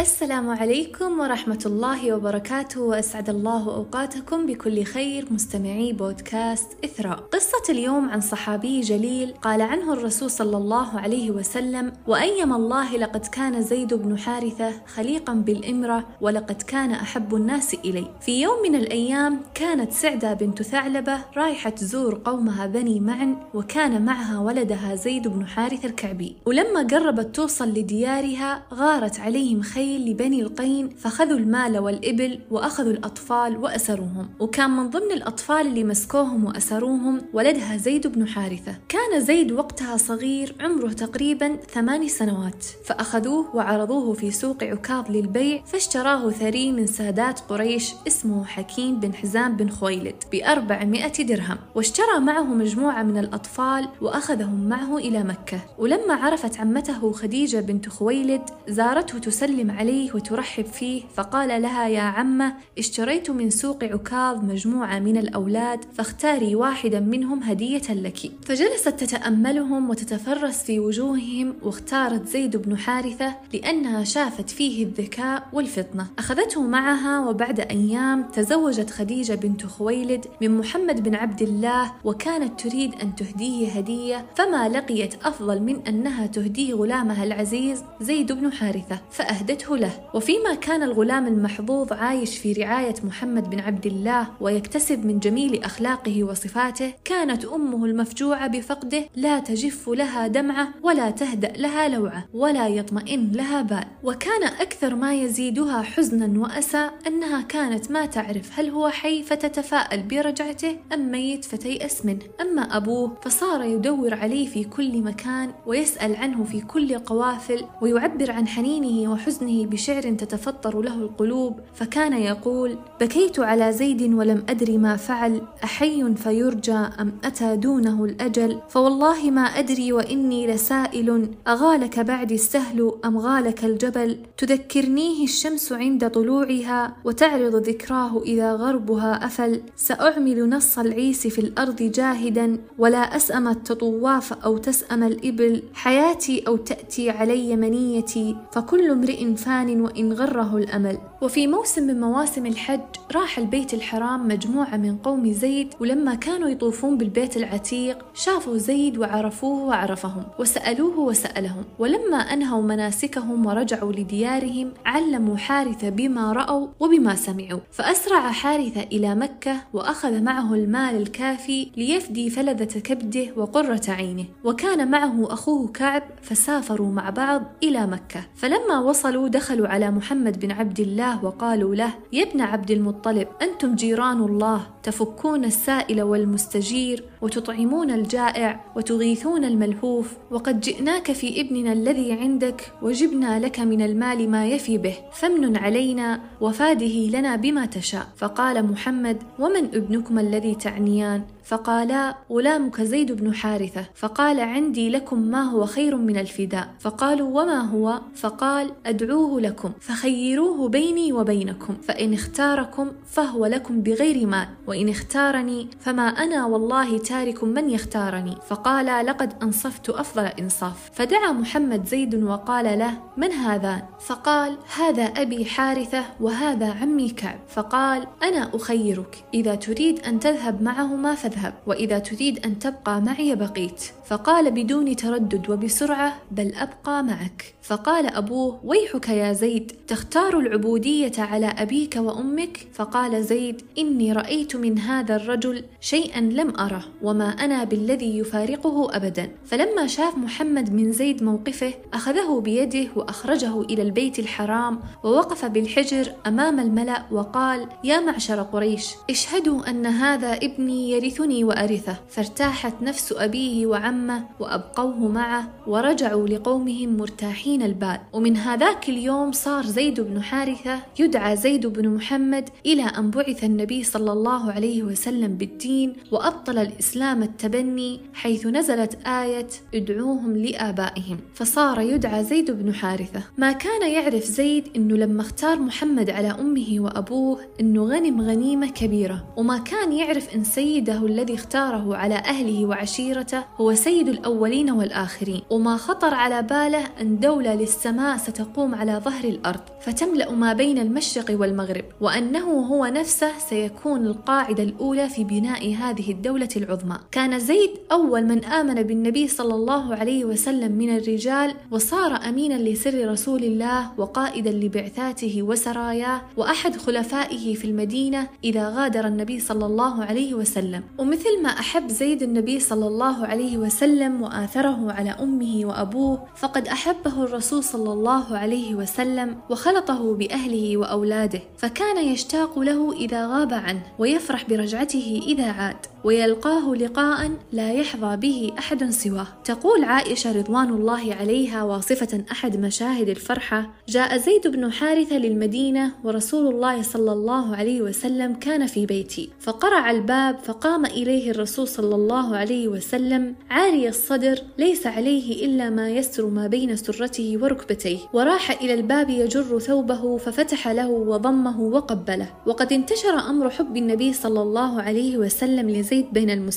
السلام عليكم ورحمة الله وبركاته وأسعد الله أوقاتكم بكل خير مستمعي بودكاست إثراء. قصة اليوم عن صحابي جليل قال عنه الرسول صلى الله عليه وسلم وأيم الله لقد كان زيد بن حارثة خليقا بالإمرة ولقد كان أحب الناس إلي. في يوم من الأيام كانت سعدة بنت ثعلبة رايحة تزور قومها بني معن وكان معها ولدها زيد بن حارث الكعبي. ولما قربت توصل لديارها غارت عليهم خير الخيل لبني القين فخذوا المال والإبل وأخذوا الأطفال وأسروهم. وكان من ضمن الأطفال اللي مسكوهم وأسروهم ولدها زيد بن حارثة. كان زيد وقتها صغير عمره تقريبا ثماني سنوات. فأخذوه وعرضوه في سوق عكاظ للبيع فاشتراه ثري من سادات قريش اسمه حكيم بن حزام بن خويلد بأربعمائة درهم. واشترى معه مجموعة من الأطفال وأخذهم معه إلى مكة. ولما عرفت عمته خديجة بنت خويلد زارته تسلم عليه وترحب فيه فقال لها يا عمة اشتريت من سوق عكاظ مجموعة من الأولاد فاختاري واحدا منهم هدية لك. فجلست تتأملهم وتتفرس في وجوههم واختارت زيد بن حارثة لأنها شافت فيه الذكاء والفطنة. أخذته معها وبعد أيام تزوجت خديجة بنت خويلد من محمد بن عبد الله وكانت تريد أن تهديه هدية فما لقيت أفضل من أنها تهديه غلامها العزيز زيد بن حارثة فأهدته أهدته له. وفيما كان الغلام المحظوظ عايش في رعاية محمد بن عبد الله ويكتسب من جميل أخلاقه وصفاته كانت أمه المفجوعة بفقده لا تجف لها دمعة ولا تهدأ لها لوعة ولا يطمئن لها بال. وكان أكثر ما يزيدها حزنا وأسى أنها كانت ما تعرف هل هو حي فتتفاءل برجعته أم ميت فتيأس منه. أما أبوه فصار يدور عليه في كل مكان ويسأل عنه في كل قوافل ويعبر عن حنينه وحزنه بشعر تتفطر له القلوب فكان يقول بكيت على زيد ولم أدري ما فعل أحي فيرجى أم أتى دونه الأجل؟ فوالله ما أدري وإني لسائل أغالك بعد السهل أم غالك الجبل؟ تذكرنيه الشمس عند طلوعها وتعرض ذكراه إذا غربها أفل؟ سأعمل نص العيس في الأرض جاهدا ولا أسأم التطواف أو تسأم الإبل؟ حياتي أو تأتي علي منيتي فكل امرئ فان وإن غره الأمل. وفي موسم من مواسم الحج راح البيت الحرام مجموعة من قوم زيد ولما كانوا يطوفون بالبيت العتيق شافوا زيد وعرفوه وعرفهم وسألوه وسألهم. ولما أنهوا مناسكهم ورجعوا لديارهم علموا حارثة بما رأوا وبما سمعوا. فأسرع حارثة إلى مكة وأخذ معه المال الكافي ليفدي فلذة كبده وقرة عينه. وكان معه أخوه كعب فسافروا مع بعض إلى مكة. فلما وصلوا دخلوا على محمد بن عبد الله وقالوا له يا ابن عبد المطلب أنتم جيران الله تفكون السائل والمستجير وتطعمون الجائع وتغيثون الملهوف وقد جئناك في ابننا الذي عندك وجبنا لك من المال ما يفي به فمن علينا وفاده لنا بما تشاء. فقال محمد ومن ابنكما الذي تعنيان؟ فقالا غلامك زيد بن حارثة. فقال عندي لكم ما هو خير من الفداء. فقالوا وما هو؟ فقال أدعوه لكم فخيروه بيني وبينكم فإن اختاركم فهو لكم بغير مال وإن اختارني فما أنا والله تارك من يختارني؟ فقال لقد أنصفت أفضل إنصاف. فدعا محمد زيد وقال له من هذان فقال هذا أبي حارثة وهذا عمي كعب. فقال أنا أخيرك. إذا تريد أن تذهب معهما فاذهب وإذا تريد أن تبقى معي بقيت. فقال بدون تردد وبسرعة بل أبقى معك. فقال أبوه ويحك يا زيد تختار العبودية على أبيك وأمك؟ فقال زيد إني رأيت من هذا الرجل شيئا لم أره. وما أنا بالذي يفارقه أبدا. فلما شاف محمد من زيد موقفه أخذه بيده وأخرجه إلى البيت الحرام ووقف بالحجر أمام الملأ وقال يا معشر قريش اشهدوا أن هذا ابني يرثني وأرثه. فارتاحت نفس أبيه وعمه وأبقوه معه ورجعوا لقومهم مرتاحين البال. ومن هذاك اليوم صار زيد بن حارثة يدعى زيد بن محمد إلى أن بعث النبي صلى الله عليه وسلم بالدين وأبطل الإسلام إسلام التبني حيث نزلت آية ادعوهم لآبائهم فصار يدعى زيد بن حارثة. ما كان يعرف زيد أنه لما اختار محمد على أمه وأبوه أنه غنم غنيمة كبيرة وما كان يعرف أن سيده الذي اختاره على أهله وعشيرته هو سيد الأولين والآخرين وما خطر على باله أن دولة للسماء ستقوم على ظهر الأرض فتملأ ما بين المشرق والمغرب وأنه هو نفسه سيكون القاعدة الأولى في بناء هذه الدولة العظمى. كان زيد أول من آمن بالنبي صلى الله عليه وسلم من الرجال وصار أمينا لسر رسول الله وقائدا لبعثاته وسراياه وأحد خلفائه في المدينة إذا غادر النبي صلى الله عليه وسلم. ومثل ما أحب زيد النبي صلى الله عليه وسلم وآثره على أمه وأبوه فقد أحبه الرسول صلى الله عليه وسلم وخلطه بأهله وأولاده. فكان يشتاق له إذا غاب عنه ويفرح برجعته إذا عاد ويلقاه لقاء لا يحظى به أحد سواه. تقول عائشة رضوان الله عليها واصفة أحد مشاهد الفرحة جاء زيد بن حارثة للمدينة ورسول الله صلى الله عليه وسلم كان في بيتي. فقرع الباب فقام إليه الرسول صلى الله عليه وسلم. عاري الصدر ليس عليه إلا ما يستر ما بين سرته وركبتيه. وراح إلى الباب يجر ثوبه ففتح له وضمه وقبله. وقد انتشر أمر حب النبي صلى الله عليه وسلم لزيد بين المسلمين.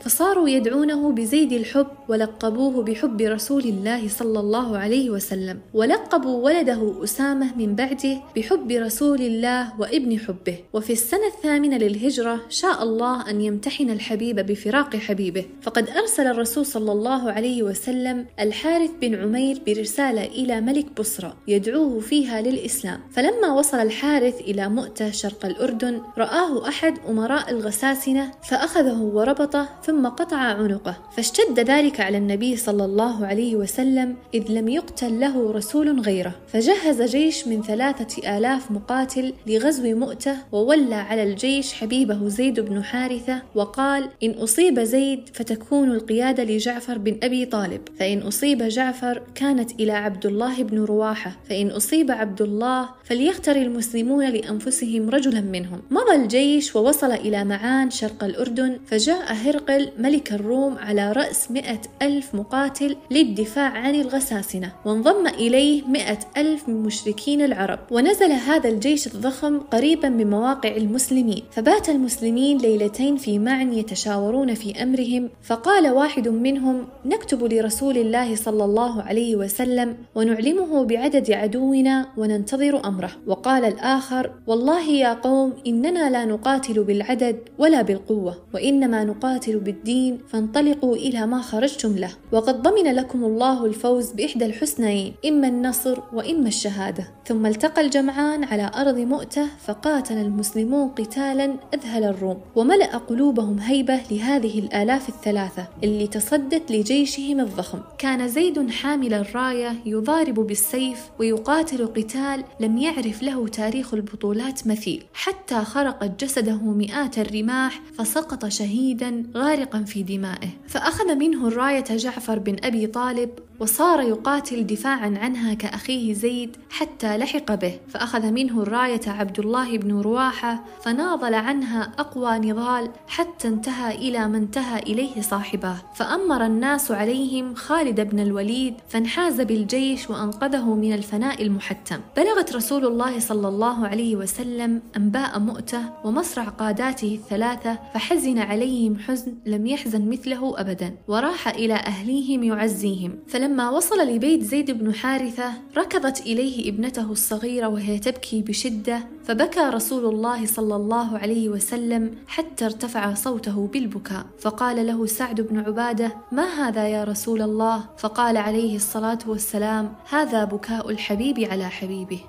فصاروا يدعونه بزيد الحب ولقبوه بحب رسول الله صلى الله عليه وسلم ولقبوا ولده أسامة من بعده بحب رسول الله وابن حبه. وفي السنة الثامنة للهجرة شاء الله أن يمتحن الحبيب بفراق حبيبه. فقد أرسل الرسول صلى الله عليه وسلم الحارث بن عمير برسالة إلى ملك بصرى يدعوه فيها للإسلام. فلما وصل الحارث إلى مؤتة شرق الأردن رآه أحد أمراء الغساسنة فأخذه وربطه ثم قطع عنقه فاشتد ذلك على النبي صلى الله عليه وسلم إذ لم يقتل له رسول غيره. فجهز جيش من ثلاثة آلاف مقاتل لغزو مؤتة وولى على الجيش حبيبه زيد بن حارثة وقال إن أصيب زيد فتكون القيادة لجعفر بن أبي طالب فإن أصيب جعفر كانت إلى عبد الله بن رواحة فإن أصيب عبد الله فليختر المسلمون لأنفسهم رجلا منهم. مضى الجيش ووصل إلى معان شرق الأردن فجاء هرقل ملك الروم على رأس مئة ألف مقاتل للدفاع عن الغساسنة وانضم إليه مئة ألف من مشركين العرب. ونزل هذا الجيش الضخم قريبا من مواقع المسلمين. فبات المسلمين ليلتين في معن يتشاورون في أمرهم فقال واحد منهم نكتب لرسول الله صلى الله عليه وسلم ونعلمه بعدد عدونا وننتظر أمره. وقال الآخر والله يا قوم إننا لا نقاتل بالعدد ولا بالقوة وإنما نقاتل بالدين فانطلقوا إلى ما خرجتم له. وقد ضمن لكم الله الفوز بإحدى الحسنيين إما النصر وإما الشهادة. ثم التقى الجمعان على أرض مؤتة فقاتل المسلمون قتالا أذهل الروم. وملأ قلوبهم هيبة لهذه الآلاف الثلاثة اللي تصدت لجيشهم الضخم. كان زيد حامل الراية يضارب بالسيف ويقاتل قتال لم يعرف له تاريخ البطولات مثيل. حتى خرقت جسده مئات الرماح فسقط شهيدا غارقا في دمائه. فأخذ منه الراية جعفر بن أبي طالب وصار يقاتل دفاعا عنها كأخيه زيد حتى لحق به. فأخذ منه الراية عبد الله بن رواحة فناضل عنها أقوى نضال حتى انتهى إلى ما انتهى إليه صاحباه فأمر الناس عليهم خالد بن الوليد فانحاز بالجيش وأنقذه من الفناء المحتم. بلغت رسول الله صلى الله عليه وسلم أنباء مؤتة ومصرع قاداته الثلاثة فحزن عليهم حزن لم يحزن مثله أبدا وراح إلى أهليهم يعزيهم. فلم فلما وصل لبيت زيد بن حارثة ركضت إليه ابنته الصغيرة وهي تبكي بشدة فبكى رسول الله صلى الله عليه وسلم حتى ارتفع صوته بالبكاء. فقال له سعد بن عبادة ما هذا يا رسول الله؟ فقال عليه الصلاة والسلام هذا بكاء الحبيب على حبيبه.